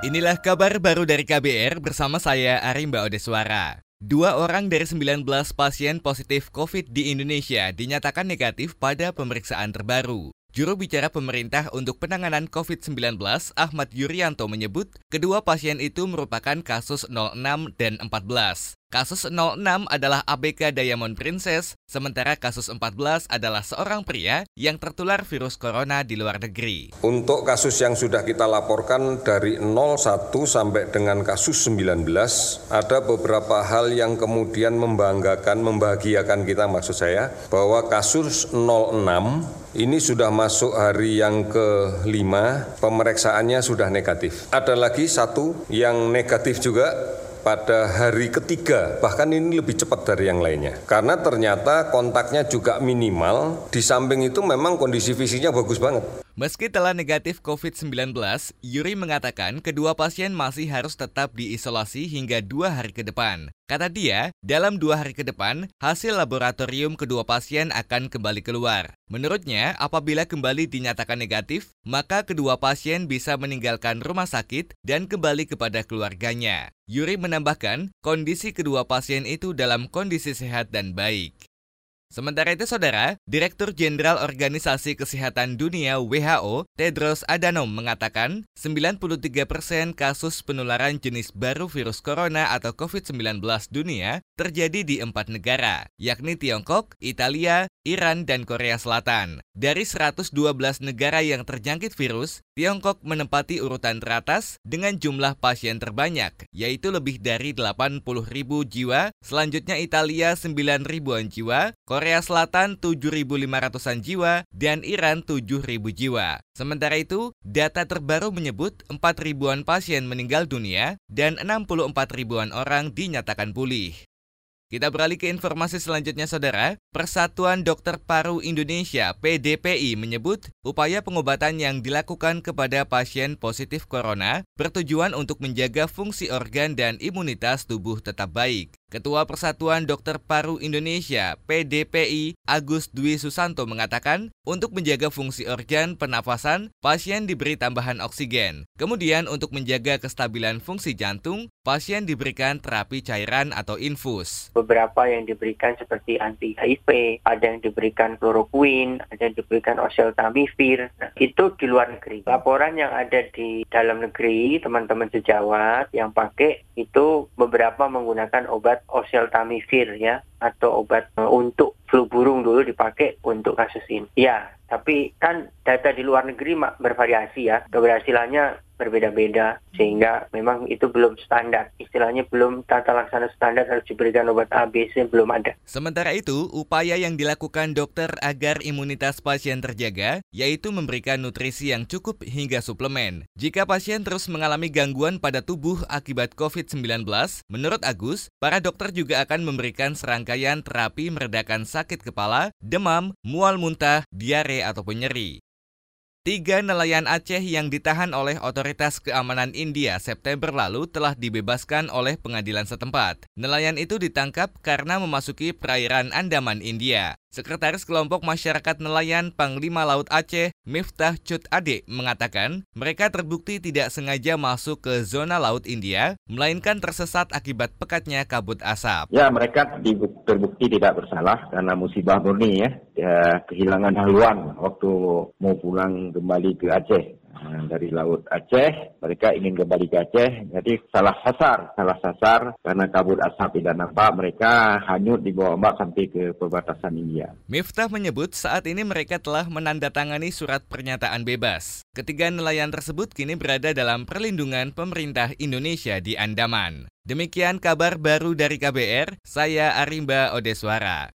Inilah kabar baru dari KBR bersama saya Arimba Odeswara. Dua orang dari 19 pasien positif COVID di Indonesia dinyatakan negatif pada pemeriksaan terbaru. Juru bicara pemerintah untuk penanganan COVID-19, Ahmad Yuryanto menyebut, kedua pasien itu merupakan kasus 06 dan 14. Kasus 06 adalah ABK Diamond Princess, sementara kasus 14 adalah seorang pria yang tertular virus corona di luar negeri. Untuk kasus yang sudah kita laporkan dari 01 sampai dengan kasus 19, ada beberapa hal yang kemudian membanggakan, membahagiakan kita maksud saya, bahwa kasus 06 ini sudah masuk hari yang kelima, pemeriksaannya sudah negatif. Ada lagi satu yang negatif juga, pada hari ketiga, bahkan ini lebih cepat dari yang lainnya. Karena ternyata kontaknya juga minimal, di samping itu memang kondisi fisiknya bagus banget. Meski telah negatif COVID-19, Yuri mengatakan kedua pasien masih harus tetap diisolasi hingga dua hari ke depan. Kata dia, dalam dua hari ke depan, hasil laboratorium kedua pasien akan kembali keluar. Menurutnya, apabila kembali dinyatakan negatif, maka kedua pasien bisa meninggalkan rumah sakit dan kembali kepada keluarganya. Yuri menambahkan, kondisi kedua pasien itu dalam kondisi sehat dan baik. Sementara itu, saudara, Direktur Jenderal Organisasi Kesehatan Dunia WHO, Tedros Adhanom mengatakan 93 persen kasus penularan jenis baru virus corona atau COVID-19 dunia terjadi di empat negara, yakni Tiongkok, Italia, Iran, dan Korea Selatan. Dari 112 negara yang terjangkit virus, Tiongkok menempati urutan teratas dengan jumlah pasien terbanyak, yaitu lebih dari 80 ribu jiwa, selanjutnya Italia 9 ribuan jiwa, Korea Selatan 7.500-an jiwa, dan Iran 7.000 jiwa. Sementara itu, data terbaru menyebut 4 ribuan pasien meninggal dunia dan 64 ribuan orang dinyatakan pulih. Kita beralih ke informasi selanjutnya, Saudara. Persatuan Dokter Paru Indonesia (PDPI) menyebut upaya pengobatan yang dilakukan kepada pasien positif corona bertujuan untuk menjaga fungsi organ dan imunitas tubuh tetap baik. Ketua Persatuan Dokter Paru Indonesia (PDPI) Agus Dwi Susanto mengatakan, untuk menjaga fungsi organ pernafasan, pasien diberi tambahan oksigen. Kemudian untuk menjaga kestabilan fungsi jantung, pasien diberikan terapi cairan atau infus. Beberapa yang diberikan seperti anti HIV, ada yang diberikan chloroquine, ada yang diberikan oseltamivir. Nah, itu di luar negeri. Laporan yang ada di dalam negeri, teman-teman sejawat yang pakai itu beberapa menggunakan obat oseltamivir ya atau obat uh, untuk flu burung dulu dipakai untuk kasus ini. Ya, tapi kan data di luar negeri bervariasi ya. Keberhasilannya berbeda-beda sehingga memang itu belum standar. Istilahnya belum tata laksana standar harus diberikan obat ABC belum ada. Sementara itu, upaya yang dilakukan dokter agar imunitas pasien terjaga yaitu memberikan nutrisi yang cukup hingga suplemen. Jika pasien terus mengalami gangguan pada tubuh akibat COVID-19, menurut Agus, para dokter juga akan memberikan serangkaian terapi meredakan sakit kepala, demam, mual muntah, diare ataupun nyeri. Tiga nelayan Aceh yang ditahan oleh otoritas keamanan India September lalu telah dibebaskan oleh pengadilan setempat. Nelayan itu ditangkap karena memasuki perairan Andaman, India. Sekretaris Kelompok Masyarakat Nelayan Panglima Laut Aceh, Miftah Cut Ade, mengatakan mereka terbukti tidak sengaja masuk ke zona Laut India, melainkan tersesat akibat pekatnya kabut asap. Ya, mereka terbukti tidak bersalah karena musibah murni ya, ya kehilangan haluan waktu mau pulang kembali ke Aceh. Dari Laut Aceh, mereka ingin kembali ke Aceh, jadi salah sasar, salah sasar karena kabut asap tidak nampak, mereka hanyut di bawah ombak sampai ke perbatasan India. Miftah menyebut saat ini mereka telah menandatangani surat pernyataan bebas. Ketiga nelayan tersebut kini berada dalam perlindungan pemerintah Indonesia di Andaman. Demikian kabar baru dari KBR, saya Arimba Odeswara.